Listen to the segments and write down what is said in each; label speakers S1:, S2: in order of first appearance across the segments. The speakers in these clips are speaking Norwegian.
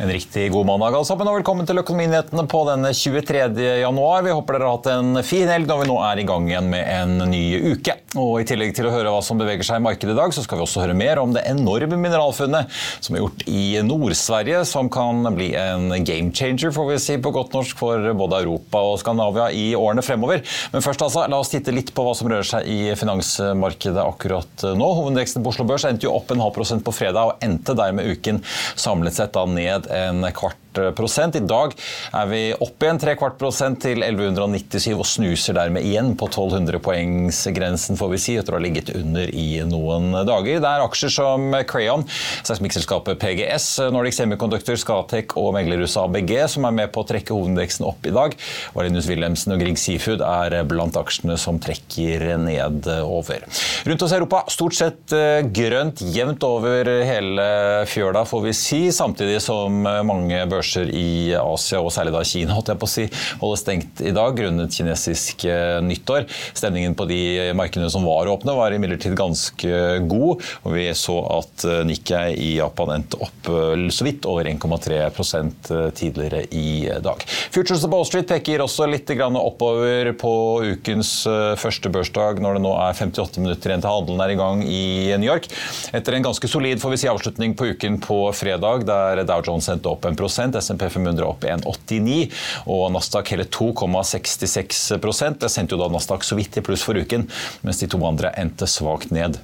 S1: En riktig god mandag sammen, og velkommen til Økonominyhetene på denne 23. januar. Vi håper dere har hatt en fin helg når vi nå er i gang igjen med en ny uke. Og I tillegg til å høre hva som beveger seg i markedet i dag, så skal vi også høre mer om det enorme mineralfunnet som er gjort i Nord-Sverige, som kan bli en game changer får vi si på godt norsk for både Europa og Skandinavia i årene fremover. Men først altså, la oss titte litt på hva som rører seg i finansmarkedet akkurat nå. Hovedindeksen på Oslo Børs endte jo opp en halv prosent på fredag og endte dermed uken samlet sett da ned en kvart prosent. I dag er vi opp igjen tre kvart prosent til 1197 og snuser dermed igjen på 1200-poengsgrensen, får vi si, etter å ha ligget under i noen dager. Det er aksjer som Crayon, seismikkselskapet PGS, Nordic Semiconductor, Scatec og meglerhuset ABG som er med på å trekke hovedindeksen opp i dag. Valinus Wilhelmsen og Grieg Seafood er blant aksjene som trekker nedover. Rundt oss i Europa stort sett eh, grønt jevnt over hele fjøla, får vi si, samtidig som mange børser børser i Asia, og særlig da Kina, holdt jeg på å si, holder stengt i dag grunnet kinesisk eh, nyttår. Stemningen på de markedene som var åpne, var imidlertid ganske god. og Vi så at eh, Nikkei i Japan endte opp eh, så vidt over 1,3% tidligere i dag. Futures of Wall Street peker også litt oppover på ukens første børsdag, når det nå er 58 minutter igjen til handelen er i gang i New York. Etter en ganske solid får vi si, avslutning på uken på fredag, der Dow Jones endte opp 1 SMP 500 opp 1,89 og Nasdaq hele 2,66 Det sendte jo da Nasdaq så vidt i pluss for uken, mens de to andre endte svakt ned.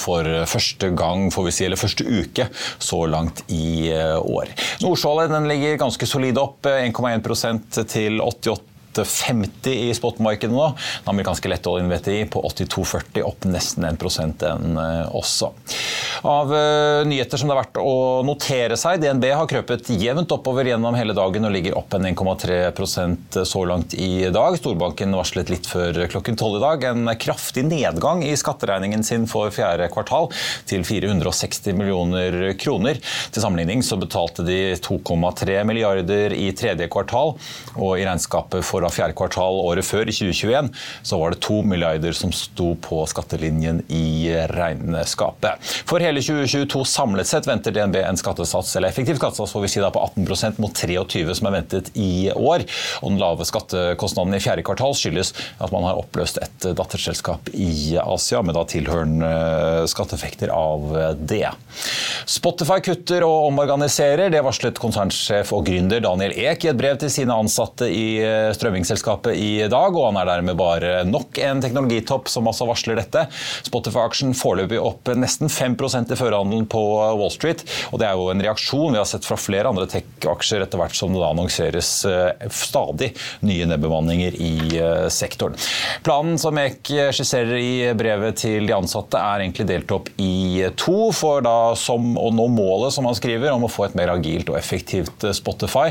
S1: For første gang, får vi si, eller første uke så langt i eh, år. Nordsjålet ligger ganske solid opp, 1,1% til 88 8,50 i spotmarkedet nå. Den amerikanske lettoljen VTI på 82,40, opp nesten 1 den eh, også. Av uh, nyheter som det er verdt å notere seg, DNB har krøpet jevnt oppover gjennom hele dagen og ligger opp en 1,3% så langt i dag. Storbanken varslet litt før klokken tolv i dag en kraftig nedgang i skatteregningen sin for fjerde kvartal til 460 millioner kroner. Til sammenligning så betalte de 2,3 milliarder i tredje kvartal, og i regnskapet for fra fjerde kvartal året før, i 2021, så var det to milliarder som sto på skattelinjen i regnskapet. For hele 2022 samlet sett venter DNB en skattesats, eller effektiv skattesats får vi si da på 18% mot 23 som er ventet i år. Og den lave skattekostnaden i fjerde kvartal skyldes at man har oppløst et datterselskap i Asia, med da tilhørende skatteeffekter av det. Spotify kutter og omorganiserer. Det varslet konsernsjef og gründer Daniel Ek i et brev til sine ansatte i strømmingsselskapet i dag, og han er dermed bare nok en teknologitopp som altså varsler dette. Spotify-aksjen foreløpig opp nesten 5% i førerhandelen på Wall Street. og Det er jo en reaksjon vi har sett fra flere andre tech-aksjer etter hvert som det da annonseres eh, stadig nye nedbemanninger i eh, sektoren. Planen som Ek skisserer i brevet til de ansatte er egentlig delt opp i to, for da som å nå målet som han skriver om å få et mer agilt og effektivt eh, Spotify.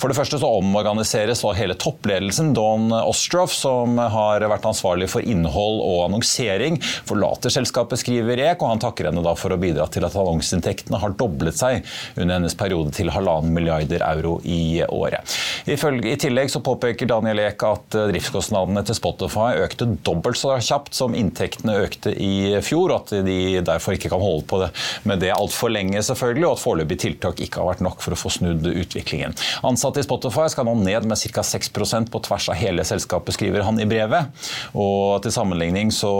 S1: For det første så omorganiseres hele toppledelsen Don Ostroff, som har vært ansvarlig for innhold og annonsering, forlater selskapet, skriver Ek, og han takker henne da for å bidra til at annonseinntektene har doblet seg under hennes periode til halvannen milliarder euro i året. I tillegg så påpeker Daniel Ek at eh, driftskostnadene til Spotify økte dobbelt så kjapt som inntektene økte i fjor, og at de derfor ikke kan holde på det med det altfor lenge, selvfølgelig, og at foreløpige tiltak ikke har vært nok for å få snudd utviklingen. Ansatte i Spotify skal nå ned med ca. 6% på tvers av hele selskapet, skriver han i brevet. Og til sammenligning så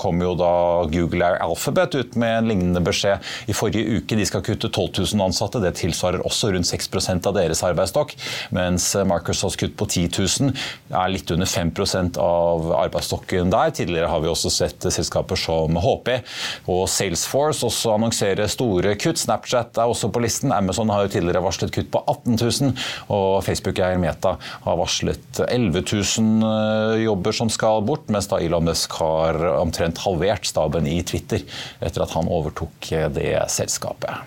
S1: kom jo da Google Air Alphabet ut med en lignende beskjed i forrige uke. De skal kutte 12 000 ansatte. Det tilsvarer også rundt 6% av deres arbeidsstokk. Mens Microsofts kutt på 10 000 er litt under 5% av arbeidsstokken der. Tidligere har vi også sett selskaper som HP og Salesforce også annonsere store kutt. Snapchat er også på listen. Amazon har jo tidligere varslet kutt på 18 000, og Facebook-eier Meta har varslet 11 000 eh, jobber som skal bort, mens da Elon Musk har omtrent halvert staben i Twitter etter at han overtok det selskapet.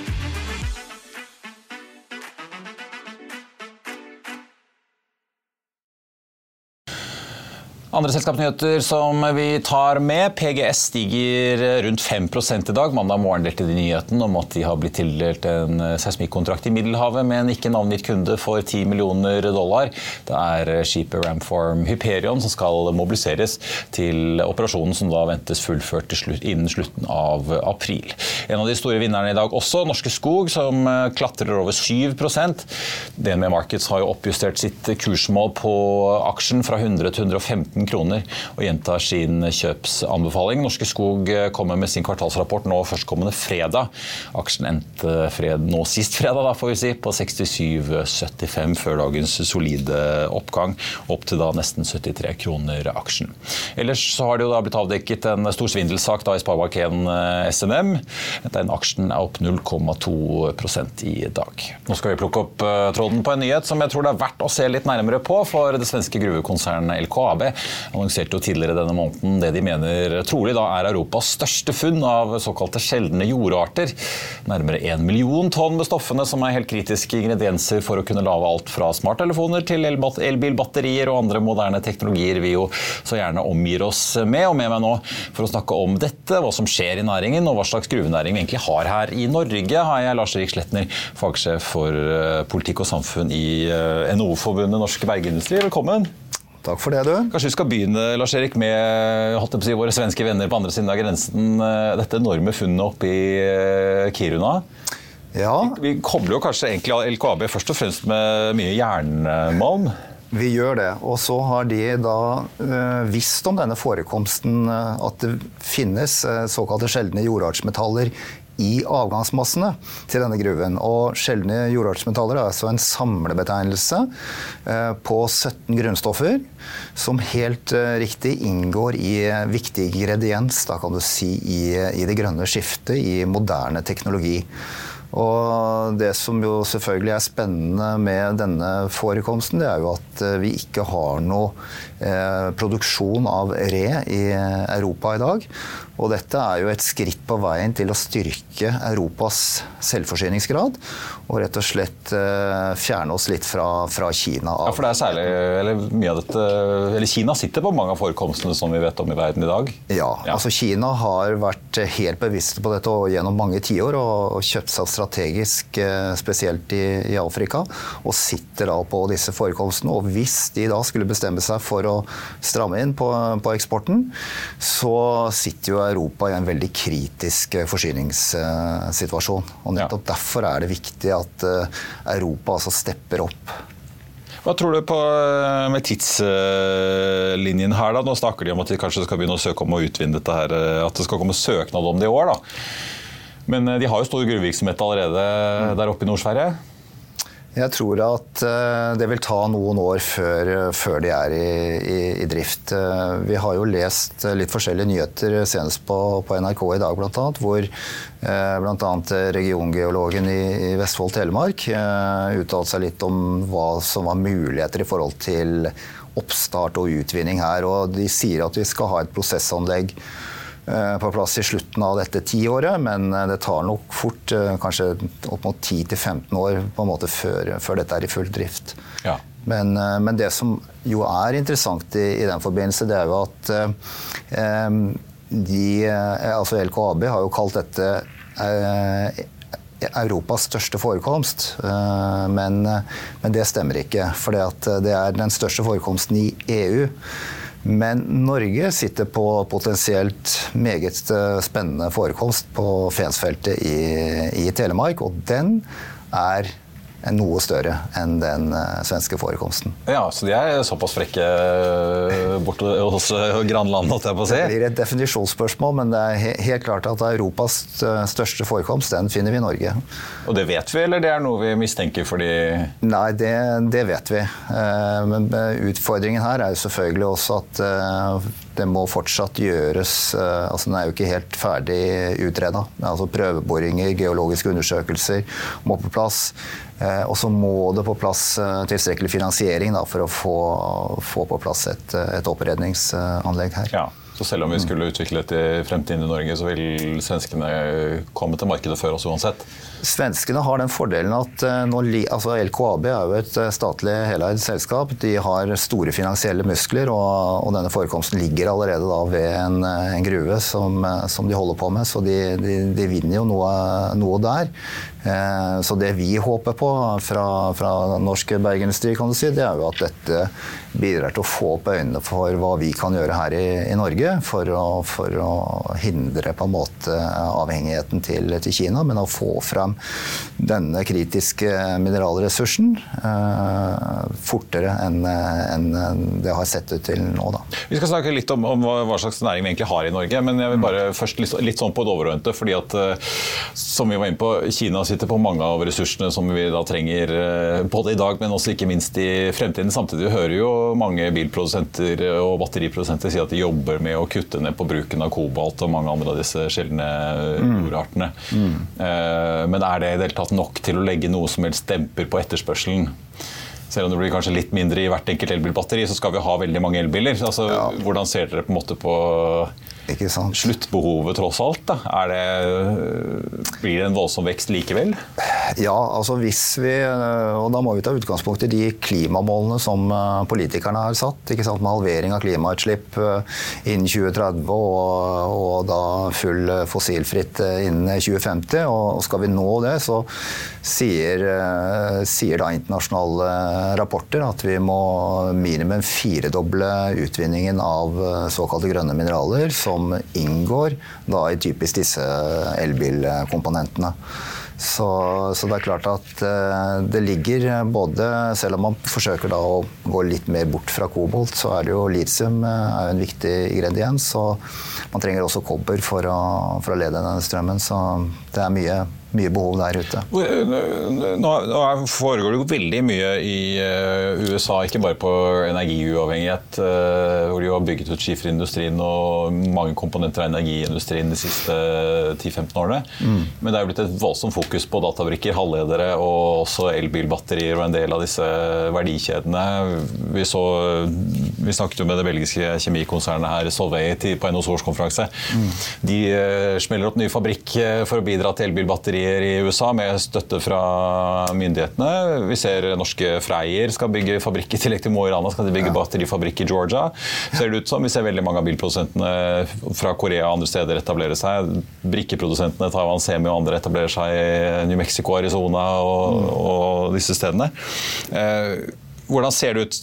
S1: Andre selskapsnyheter som vi tar med. PGS stiger rundt 5 i dag. Mandag morgen delte de nyheten om at de har blitt tildelt en seismikkontrakt i Middelhavet med en ikke navngitt kunde for 10 millioner dollar. Det er skipet Ramform Hyperion som skal mobiliseres til operasjonen som da ventes fullført innen slutten av april. En av de store vinnerne i dag også, Norske Skog, som klatrer over 7% DNB Markets har jo oppjustert sitt kursmål på aksjen fra 100 til 115 kroner og gjentar sin kjøpsanbefaling. Norske Skog kommer med sin kvartalsrapport nå førstkommende fredag. Aksjen endte fred, nå sist fredag da, får vi si, på 67,75 før dagens solide oppgang, opp til da nesten 73 kroner aksjen. Ellers så har det jo da blitt avdekket en stor svindelsak da i Sparebank1 SMM. Den aksjen er opp 0,2% i dag. Nå skal vi plukke opp eh, tråden på en nyhet som jeg tror det er verdt å se litt nærmere på, for det svenske gruvekonsernet LKAB annonserte jo tidligere denne måneden det de mener trolig da er Europas største funn av såkalte sjeldne jordarter. Nærmere én million tonn med stoffene som er helt kritiske ingredienser for å kunne lage alt fra smarttelefoner til elbilbatterier og andre moderne teknologier vi jo så gjerne omgir oss med. Og med meg nå for å snakke om dette, hva som skjer i næringen og hva slags gruvenæring vi egentlig har her i Norge, har jeg Lars Erik Sletner, fagsjef for eh, politikk og samfunn i eh, NHO-forbundet Norsk Bergindustri. Velkommen.
S2: Takk for det, du.
S1: Kanskje vi skal begynne Lars Erik, med holdt si, våre svenske venner på andre siden av grensen. Eh, dette enorme funnet oppe i eh, Kiruna.
S2: Ja.
S1: Vi, vi kobler jo kanskje egentlig LKAB først og fremst med mye jernmalm?
S2: Vi gjør det. Og så har de da øh, visst om denne forekomsten, at det finnes såkalte sjeldne jordartsmetaller i avgangsmassene til denne gruven. Og sjeldne jordartsmetaller er altså en samlebetegnelse eh, på 17 grunnstoffer som helt eh, riktig inngår i viktig ingrediens da kan du si, i, i det grønne skiftet i moderne teknologi. Og det som jo selvfølgelig er spennende med denne forekomsten, det er jo at eh, vi ikke har noe eh, produksjon av re i Europa i dag. Og dette er jo et skritt på veien til å styrke Europas selvforsyningsgrad. Og rett og slett uh, fjerne oss litt fra, fra, Kina.
S1: Ja, for det er særlig, eller mye av dette, eller Kina sitter på mange av forekomstene som vi vet om i verden i dag?
S2: Ja, ja. altså Kina har vært helt bevisste på dette gjennom mange tiår og, og kjøpt seg strategisk, uh, spesielt i, i, Afrika, og sitter da på disse forekomstene. Og hvis de da skulle bestemme seg for å stramme inn på, på eksporten, så sitter jo Europa i en veldig kritisk eh, forsyningssituasjon. Og nettopp ja. derfor er det viktig at eh, Europa altså stepper opp.
S1: Hva tror du på eh, med tidslinjen her? da? Nå snakker de om at de kanskje skal begynne å søke om å utvinne dette her, at det skal komme søknad om det i år. da. Men de har jo stor gruvevirksomhet allerede der oppe i Nord-Sverige?
S2: Jeg tror at eh, det vil ta noen år før, før de er i, i, i, drift. Eh, vi har jo lest litt forskjellige nyheter senest på, på NRK i dag bl.a. Hvor eh, bl.a. regiongeologen i, i Vestfold Telemark uttalte seg litt om hva som var muligheter i forhold til oppstart og utvinning her. Og de sier at vi skal ha et prosessanlegg Eh, på plass i slutten av dette tiåret, men eh, det tar nok fort eh, kanskje opp mot 10-15 år på en måte før, før, dette er i full drift. Ja. Men, men, det som jo er interessant i, i, den forbindelse, det er jo at eh, de, altså LKAB har jo kalt dette eh, Europas største forekomst. Men, men, det stemmer ikke. For det er den største forekomsten i EU. Men Norge sitter på potensielt meget eh, spennende forekomst på Fensfeltet i, i Telemark, og den er noe større enn den uh, svenske forekomsten.
S1: Ja, Så de er såpass frekke uh, borte hos uh, grannlandet, holdt jeg på å si?
S2: Det blir et definisjonsspørsmål, men det er he helt klart at Europas største forekomst, den finner vi i Norge.
S1: Og det vet vi, eller det er noe vi mistenker fordi
S2: Nei, det, det vet vi. Men utfordringen her er jo selvfølgelig også at det må fortsatt gjøres altså Den er jo ikke helt ferdig utreda. Altså prøveboringer, geologiske undersøkelser må på plass. Eh, og så må det på plass eh, tilstrekkelig finansiering da, for å få, få, på plass et, et oppredningsanlegg her.
S1: Ja. Så selv om vi skulle utvikle det i fremtiden i Norge, så vil svenskene komme til markedet før oss uansett?
S2: Svenskene har den fordelen at eh, altså LKAB er jo et statlig heleid selskap. De har store finansielle muskler, og, og denne forekomsten ligger allerede ved en, en gruve som, som, de holder på med, så de, de, de vinner jo noe, noe der. Eh, så det vi håper på fra, fra norsk bergindustri, kan du si, det er jo at dette bidrar til å få opp øynene for hva vi kan gjøre her i, i Norge for å, for å, hindre på en måte avhengigheten til, til, Kina, men å få frem denne kritiske mineralressursen eh, fortere enn en det har sett ut til nå. Da.
S1: Vi skal snakke litt om, om, hva slags næring vi egentlig har i Norge, men jeg vil bare først litt, litt sånn på det overordnede. fordi at, eh, som vi var inne på, Kina sitter på mange av ressursene som vi da trenger eh, både i dag, men også ikke minst i fremtiden. Samtidig hører jo mange bilprodusenter og batteriprodusenter si at de jobber med å kutte ned på bruken av kobalt og mange andre av disse sjeldne mm. jordartene. Mm. Mm. Men er det i det hele tatt nok til å legge noe som helst demper på etterspørselen? Selv om det blir kanskje litt mindre i hvert enkelt elbilbatteri, så skal vi ha veldig mange elbiler. Altså, ja. Hvordan ser dere på en måte på sluttbehovet, tross alt? Da? Det, blir det en voldsom vekst likevel?
S2: Ja, altså hvis vi Og da må vi ta utgangspunkt i de klimamålene som eh, politikerne har satt. ikke sant, Med halvering av klimautslipp eh, innen 2030 og, og da full fossilfritt eh, innen 2050. Og skal vi nå det, så sier, sier da internasjonale rapporter at vi må minimum firedoble utvinningen av såkalte grønne mineraler. som som inngår da i typisk disse elbilkomponentene. Så, så, det er klart at eh, det ligger både Selv om man forsøker å gå litt mer bort fra kobolt, så er det jo litium uh, en viktig ingrediens. Og man trenger også kobber for å, for å lede denne strømmen. Så det er mye mye behov der ute.
S1: Nå foregår det jo veldig mye i eh, USA, ikke bare på energiuavhengighet, eh, hvor de har bygget ut skiferindustrien og mange komponenter av energiindustrien de siste 10-15 årene. Mm. Men det er blitt et voldsomt fokus på databrikker, halvledere og også elbilbatterier og en del av disse verdikjedene. Vi, så, vi snakket jo med det belgiske kjemikonsernet her, Solvay, på NHOs årskonferanse. Mm. De eh, smeller opp ny fabrikk for å bidra til elbilbatterier batterier i USA med støtte fra myndighetene. Vi ser norske Freyr skal bygge fabrikk i tillegg til Mo i Rana skal de bygge batterifabrikk i Georgia. Ser det ut som. Vi ser veldig mange av bilprodusentene fra Korea og andre steder etablere seg. Brikkeprodusentene Taiwan Semi og andre etablerer seg i New Mexico, Arizona og, mm. og disse stedene. Eh, hvordan ser det ut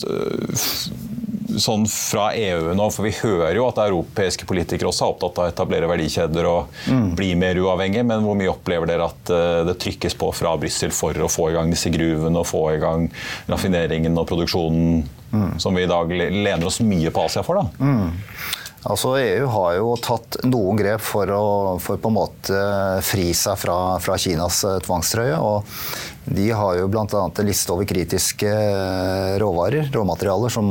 S1: sånn fra EU nå? For vi hører jo at europeiske politikere også er opptatt av å etablere verdikjeder og mm. bli mer uavhengig, men hvor mye opplever dere at eh, det trykkes på fra Brussel for å få i gang disse gruvene og få i gang raffineringen og produksjonen mm. som vi i dag lener oss mye på Asia for? da? Mm.
S2: Altså EU har jo tatt noen grep for å for på en måte fri seg fra, fra Kinas tvangstrøye. og De har jo bl.a. en liste over kritiske råvarer, råmaterialer, som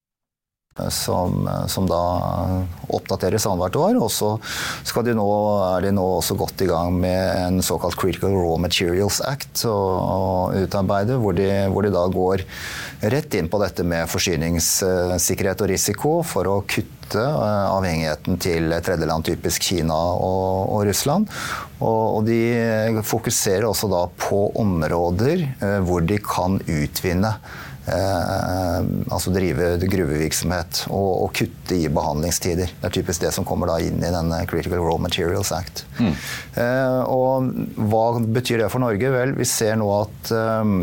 S2: Som, som, da oppdateres annethvert år. Og så er de nå også godt i gang med en såkalt Critical Raw Materials Act å, utarbeide, hvor de, hvor de, da går rett inn på dette med forsyningssikkerhet og risiko for å kutte eh, avhengigheten til tredjeland, typisk Kina og, og Russland. Og, og, de fokuserer også da på områder eh, hvor de kan utvinne altså drive gruvevirksomhet og, og, kutte i behandlingstider. Det er typisk det som kommer inn i denne Critical Raw Materials Act. Mm. Eh, og hva betyr det for Norge? Vel, vi ser nå at eh,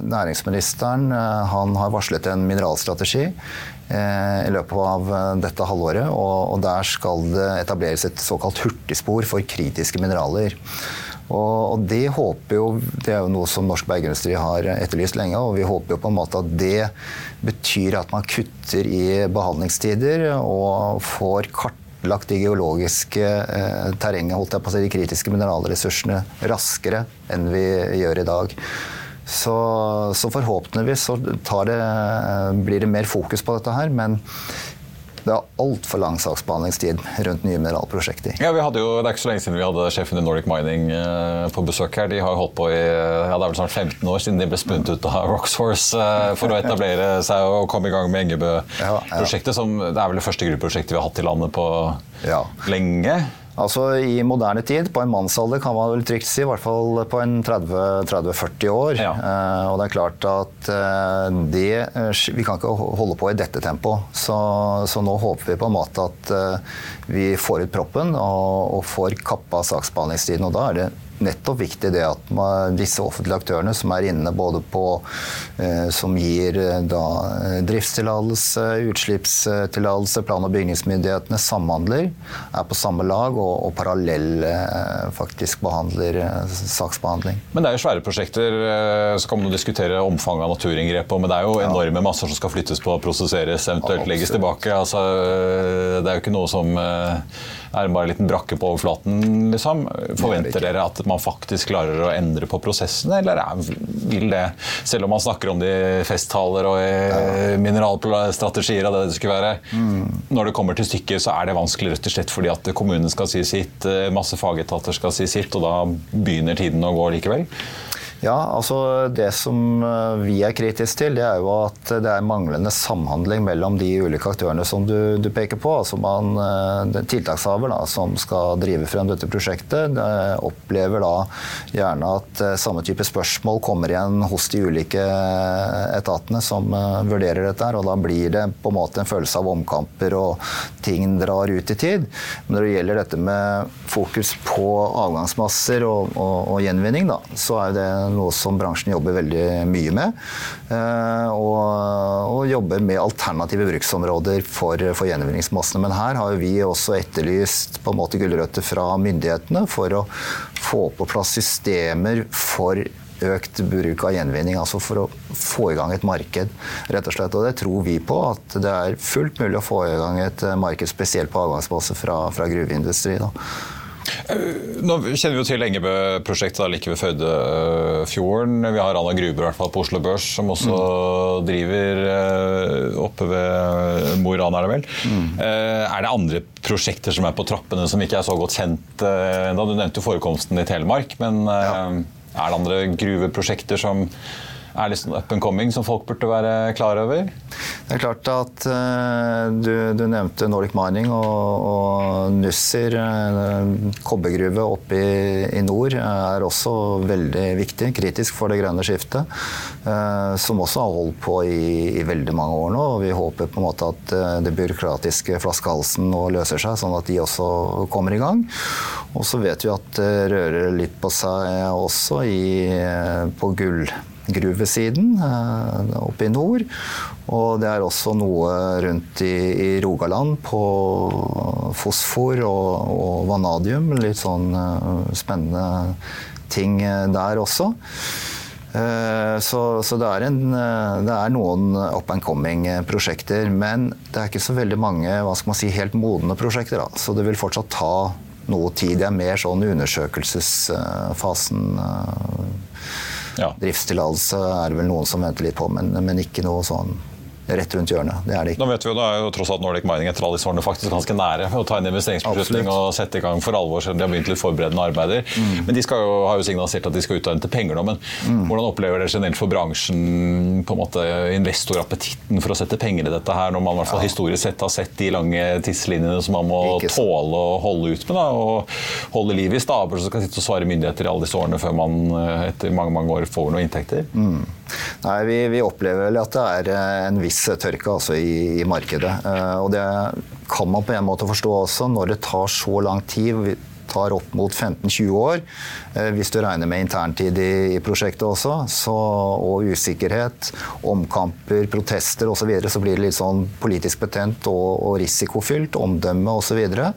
S2: næringsministeren eh, han har varslet en mineralstrategi eh, i løpet av eh, dette halvåret. Og der skal det etableres et såkalt hurtigspor for kritiske mineraler. Og, det håper jo, det er jo noe som norsk bergindustri har etterlyst lenge, og vi håper jo på en måte at det betyr at man kutter i behandlingstider og får kartlagt det geologiske eh, terrenget, holdt jeg på å si, de kritiske mineralressursene, raskere enn vi gjør i dag. Så, så forhåpentligvis så det, blir det mer fokus på dette her. Men det er altfor lang saksbehandlingstid rundt nye mineralprosjekter.
S1: Ja, vi hadde jo, Det er ikke så lenge siden vi hadde sjefen i Nordic Mining eh, på besøk her. De har holdt på i ja, det er vel snart 15 år siden de ble spunnet ut av Roxhorse eh, for å etablere seg og komme i gang med Engebø-prosjektet. som Det er vel det første gruppeprosjektet vi har hatt i landet på ja. lenge.
S2: Altså I moderne tid, på en mannsalder kan man vel trygt si, i hvert fall på en 30-40 år. Ja. Eh, og det er klart at eh, det eh, Vi kan ikke holde på i dette tempoet. Så, så, nå håper vi på en måte at eh, vi får ut proppen og, og får kappa saksbehandlingstiden. Og da er det nettopp viktig det at man, disse offentlige aktørene som er inne både på eh, Som gir eh, da eh, driftstillatelse, utslippstillatelse, plan- og bygningsmyndighetene samhandler, er på samme lag og, og parallell faktisk behandler eh, saksbehandling.
S1: Men det er jo svære prosjekter. Så kan man diskutere omfanget av naturinngrepet. Men det er jo enorme masser som skal flyttes på, prosesseres, eventuelt legges tilbake. Altså, det er jo ikke noe som er bare en liten brakke på overflaten, liksom? Forventer dere at man faktisk klarer å endre på prosessene, eller er, vil det, selv om man snakker om det i festtaler og i ja. mineralstrategier og det det skulle være, mm. når det kommer til stykket, så er det vanskelig rett og slett fordi at kommunen skal si sitt, eh, masse fagetater skal si sitt, og da begynner tiden å gå likevel?
S2: Ja, altså Det som eh, vi er kritisk til, det er jo at det er manglende samhandling mellom de ulike aktørene som du, du peker på. Altså man, eh, Tiltakshaver da, som skal drive frem dette prosjektet, opplever da gjerne at eh, samme type spørsmål kommer igjen hos de ulike etatene som vurderer dette. og Da blir det på en måte en følelse av omkamper og ting drar ut i tid. Men når det gjelder dette med fokus på avgangsmasser og, og, og gjenvinning, da, så er det noe som bransjen jobber veldig mye med. Og, og jobber med alternative bruksområder for, for gjenvinningsmassene. Men her har vi også etterlyst på en måte gulrøtter fra myndighetene for å få på plass systemer for økt bruk av gjenvinning. Altså for å få i gang et marked, rett og slett. Og det tror vi på, at det er fullt mulig å få i gang et marked, spesielt på avgangsbase fra, fra gruveindustri. Da.
S1: Eh, nå kjenner vi jo til Engebø-prosjektet like ved Førdefjorden. Vi har Rana Gruber hvert fall på Oslo Børs, som også mm. driver eh, oppe ved Mo i Rana, er det vel. Mm. Eh, er det andre prosjekter som er på trappene som ikke er så godt kjent ennå? Du nevnte jo forekomsten i Telemark, men ja. Er det andre gruveprosjekter som er det sånn up and coming som folk burde være klar over?
S2: Det er klart at uh, du, du, nevnte Nordic Mining og, og Nussir. Uh, kobbergruve oppe i, i, nord er også veldig viktig, kritisk for det grønne skiftet. Som også har holdt på i, i, veldig mange år nå. og Vi håper på en måte at det byråkratiske flaskehalsen nå løser seg, sånn at de også kommer i gang. Og så vet vi at det rører litt på seg også i, på gull gruvesiden eh, oppe i nord. Og det er også noe rundt i, i Rogaland på fosfor og, og, vanadium. Litt sånn uh, spennende ting der også. Så, så det, er en, det, er noen up and coming-prosjekter. Men det er ikke så veldig mange hva skal man si, helt modne prosjekter. Da. Så det vil fortsatt ta noe tid. Det er mer sånn undersøkelsesfasen. Ja. Driftstillatelse er det vel noen som venter litt på, men, men ikke noe sånn rett rundt hjørnet. Det er det ikke.
S1: Nå vet vi jo, nå er jo tross alt Nordic Mining etter alle disse årene faktisk ganske nære å ta en investeringsbeslutning og sette i gang for alvor, selv om de har begynt litt forberedende arbeider. Mm. Men de jo, har jo signalisert at de skal ut og hente penger nå. Men mm. hvordan opplever dere generelt for bransjen på en måte investorappetitten for å sette penger i dette her, når man i hvert fall ja. historisk sett har sett de lange tidslinjene som man må tåle å holde ut med, da, og holde liv i staber som skal sitte og svare myndigheter i alle disse årene før man eh, etter mange mange år får noen inntekter? Mm.
S2: Nei, vi, vi, opplever vel at det er eh, en viss tørke altså, i, i, markedet. Eh, og det kan man på en måte forstå også, når det tar så lang tid tar opp mot 15-20 år, eh, hvis du regner med interntid i, i prosjektet også, så, og usikkerhet, omkamper, protester osv., så, videre, så blir det litt sånn politisk betent og, og risikofylt, omdømme osv. Så, videre.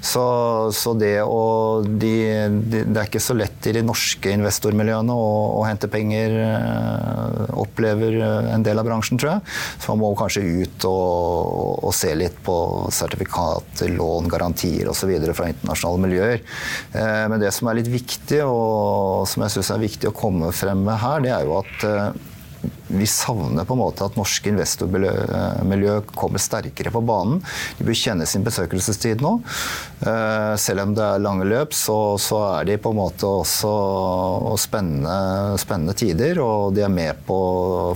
S2: så Så det å de, de, Det er ikke så lett i de norske investormiljøene å, å hente penger, øh, opplever en del av bransjen, tror jeg. Så man må kanskje ut og, og se litt på sertifikater, lån, garantier osv. fra internasjonale miljøer gjør. Eh, men det som er litt viktig, og som jeg syns er viktig å komme frem med her, det er jo at eh, vi savner på en måte at norsk investormiljø kommer sterkere på banen. De bør kjenne sin besøkelsestid nå. Eh, selv om det er lange løp, så, så er de på en måte også spennende, spennende, tider. Og de er med på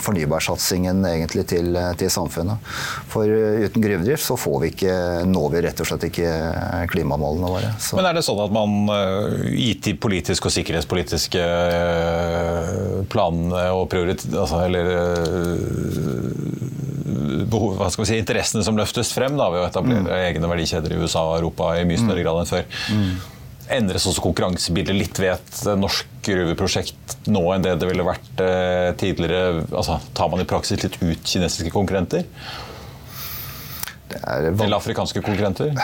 S2: fornybarsatsingen egentlig til, til, samfunnet. For uten gruvedrift så får vi ikke, når vi rett og slett ikke klimamålene våre.
S1: Så. Men er det sånn at man gitt de politiske og sikkerhetspolitiske eh, planene og prioritet, altså, eller Eh, behov, skal vi si, interessene som løftes frem da, ved å etablere mm. egne verdikjeder i USA og Europa i mye større mm. grad enn før. Mm. Endres også konkurransebildet litt ved et norsk gruveprosjekt nå enn det det ville vært eh, tidligere? Altså, tar man i praksis litt ut kinesiske konkurrenter? Eller afrikanske konkurrenter?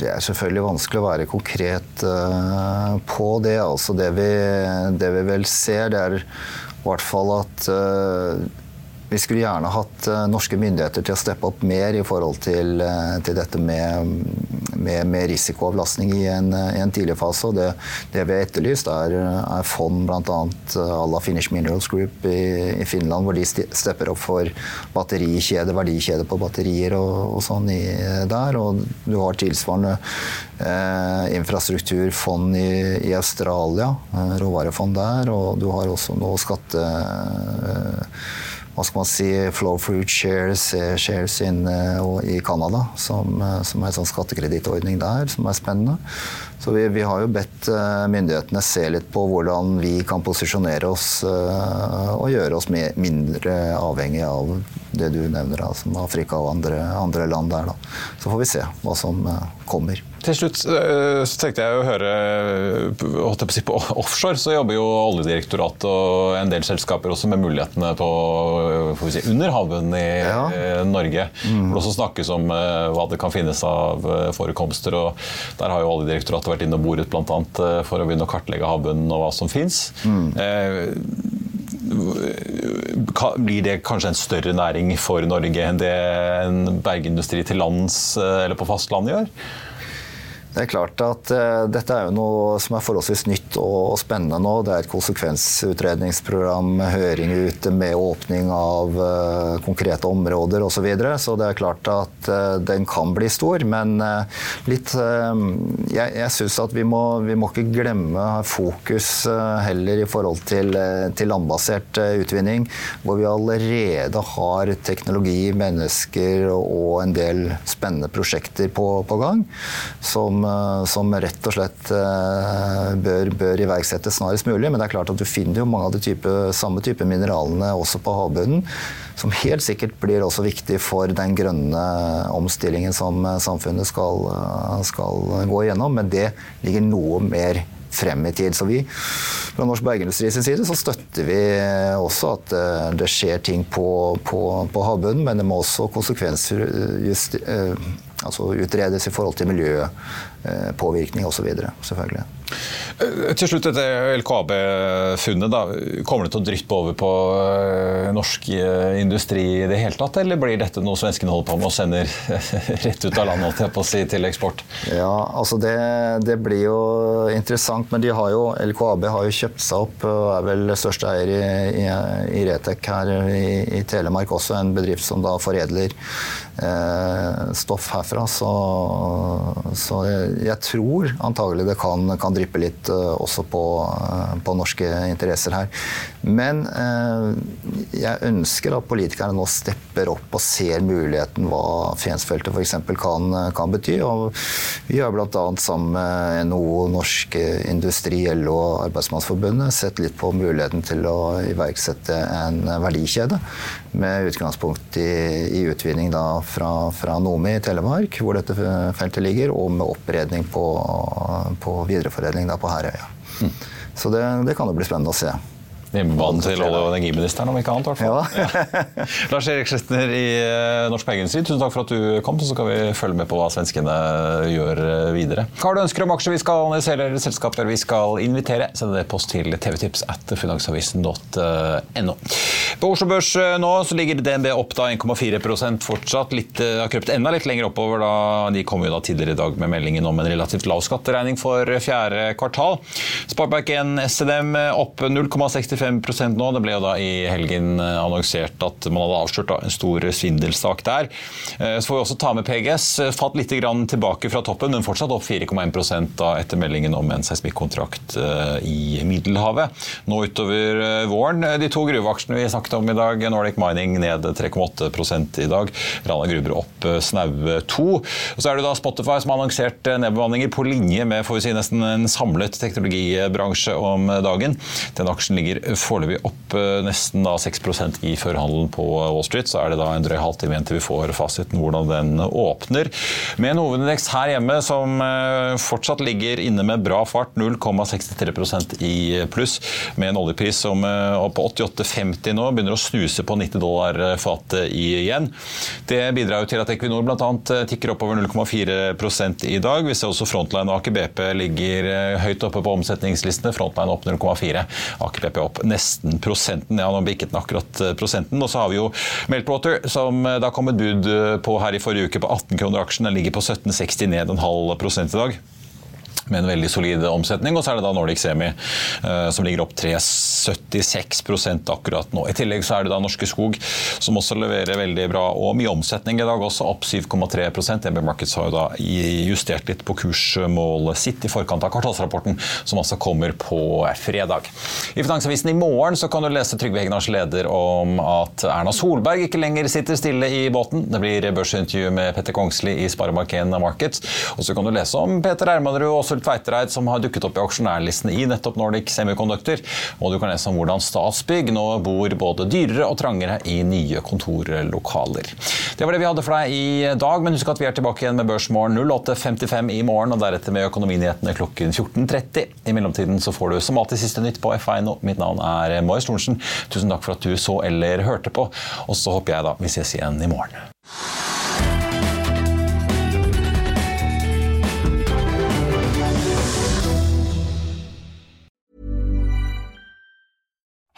S2: Det er selvfølgelig vanskelig å være konkret uh, på det. Altså det vi, det vi vel ser, det er i hvert fall at uh, vi skulle gjerne hatt uh, norske myndigheter til å steppe opp mer i forhold til, uh, til dette med, med, med risikoavlastning i en, i en, tidlig fase. Og det, det vi har etterlyst, er, er fond bl.a. à la Finnish Minerals Group i, i, Finland, hvor de stepper opp for batterikjede, verdikjede på batterier og, og sånn i, der. Og du har tilsvarende eh, infrastrukturfond i, i Australia, eh, råvarefond der, og du har også nå skatte... Eh, hva skal man si, Flow Fruit Shares, eh, shares in, i Canada, som, som, er en sånn skattekredittordning der, som er spennende. Så vi, vi, har jo bedt myndighetene se litt på hvordan vi kan posisjonere oss og gjøre oss mindre avhengig av det du nevner, som Afrika og andre, andre land der. Da. Så får vi se hva som kommer.
S1: Til slutt så tenkte jeg å høre jeg på, Offshore så jobber jo Oljedirektoratet og en del selskaper også med mulighetene på får si, under havbunnen i ja. Norge. Mm. Hvor det også snakkes om hva det kan finnes av forekomster. og Der har jo Oljedirektoratet vært inne og boret bl.a. for å begynne å kartlegge havbunnen og hva som fins. Mm. Blir det kanskje en større næring for Norge enn det en bergindustri til lands eller på fastlandet gjør?
S2: Det er klart at uh, Dette er jo noe som er forholdsvis nytt og, og spennende nå. Det er et konsekvensutredningsprogram, høring ute med åpning av uh, konkrete områder osv. Så, videre. så det er klart at uh, den kan bli stor. Men litt Jeg, jeg syns at vi må, vi må, ikke glemme fokus heller i forhold til, til landbasert utvinning, hvor vi allerede har teknologi, mennesker og en del spennende prosjekter på, på gang. som Eh, som, rett og slett eh, bør, bør, iverksettes snarest mulig. Men det er klart at du finner jo mange av de type, samme type mineralene også på havbunnen. Som helt sikkert blir også viktig for den grønne omstillingen som samfunnet skal, eh, skal gå igjennom. Men det ligger noe mer frem i tid. Så vi fra Norsk Bergindustri sin side så støtter vi også at det skjer ting på, på, på havbunnen, men det må også konsekvensjust altså utredes i forhold til miljøpåvirkning osv. Selvfølgelig.
S1: Eh, til slutt dette LKAB-funnet. Kommer det til å dryppe over på eh, norsk eh, industri i det hele tatt, eller blir dette noe svenskene holder på med og sender rett ut av landet på å si, til eksport?
S2: Ja, altså det, det, blir jo interessant, men de har jo, LKAB har jo kjøpt seg opp og er vel største eier i, i, i Retec her i, i, Telemark, også en bedrift som da foredler eh, stoff herfra. Så, så jeg, jeg, tror antagelig det kan, kan dryppe litt uh, også på, uh, på, norske interesser her. Men uh, jeg ønsker at politikerne nå stepper opp og ser muligheten hva Fensfeltet f.eks. Kan, kan bety. Og vi har bl.a. sammen med NHO, Norsk Industri, LO og Arbeidsmannsforbundet sett litt på muligheten til å iverksette en verdikjede med utgangspunkt i, i utvinning da fra, fra Nomi i Telemark, hvor dette feltet ligger, og med oppredning på, på videreforedling da på Herøya. Mm. Så det, det kan jo bli spennende å se.
S1: Hjemmebanen til olje- og energiministeren, om ikke annet. hvert Ja. Lars Erik Slettner i eh, Norsk Bergindustri, tusen takk for at du kom. Så skal vi følge med på hva svenskene gjør eh, videre. Hva har du ønsker om aksjer vi skal analysere eller selskaper vi skal invitere? Send det post til tvtips at finansavisen.no. På Oslo Børs eh, nå så ligger DNB opp da 1,4 fortsatt. Litt, har krøpt enda litt lenger oppover. da De kom jo da tidligere i dag med meldingen om en relativt lav skatteregning for fjerde kvartal. Sparebank1 SNM opp 0,65 5% nå. Det ble jo da i helgen eh, annonsert at man hadde avslørt en stor svindelsak der. Eh, så får vi også ta med PGS. Eh, Fatt litt tilbake fra toppen, men fortsatt opp 4,1% etter meldingen om en seismikkontrakt i Middelhavet. Nå utover våren. De to gruveaksjene vi snakket om i dag, Nordic Mining ned 3,8 i dag. Rana Gruber opp snaue 2. Så er det da Spotify som har annonsert nedbemanninger på linje med får vi si, nesten en samlet teknologibransje om dagen. Den aksjen ligger foreløpig opp eh, nesten da 6% i førhandelen på Wall Street. Så er det da en drøy halvtime igjen til vi får fasiten hvordan den åpner. Med en hovedindeks her hjemme som eh, fortsatt ligger inne med bra fart, 0,63% i pluss, med en oljepris som eh, på 88,50 nå, begynner å snuse på 90 dollar fatet igjen. Det bidrar jo til at Equinor bl.a. tikker oppover 0,4% i dag. Vi ser også Frontline og Aker ligger høyt oppe på omsetningslistene. Frontline opp 0,4, Aker BP opp nesten prosenten. Ja, nå bikket den akkurat eh, prosenten. Og så har vi jo Meltwater, som da det har kommet bud eh, på her i forrige uke på 18 kroner aksjen. Den ligger på 17,60 ned en halv prosent i dag med en veldig solid omsetning. Og så er det da Nordic Semi uh, som ligger opp 3,76% akkurat nå. I tillegg så er det da Norske Skog som også leverer veldig bra og mye omsetning i dag, også opp 7,3 DB Markets har jo da justert litt på kursmålet sitt i forkant av kvartalsrapporten, som altså kommer på fredag. I Finansavisen i morgen så kan du lese Trygve Hegnars leder om at Erna Solberg ikke lenger sitter stille i båten. Det blir børsintervju med Petter Kongsli i Sparebank1 Markets. Og så kan du lese om Peter Ermanrud og Sult Tveitereid som har dukket opp i aksjonærlistene i nettopp Nordic Semiconductor. Og du kan lese om hvordan Statsbygg nå bor både dyrere og trangere i nye kontorlokaler. Det var det vi hadde for deg i dag, men husk at vi er tilbake igjen med Børsmorgen 08.55 i morgen, og deretter med Økonominyhetene klokken 14.30. I mellomtiden så får du som alltid siste nytt på F1. Mitt navn er Marius Lorentzen. Tusen takk for at du så eller hørte på, og så håper jeg da vi ses igjen i morgen.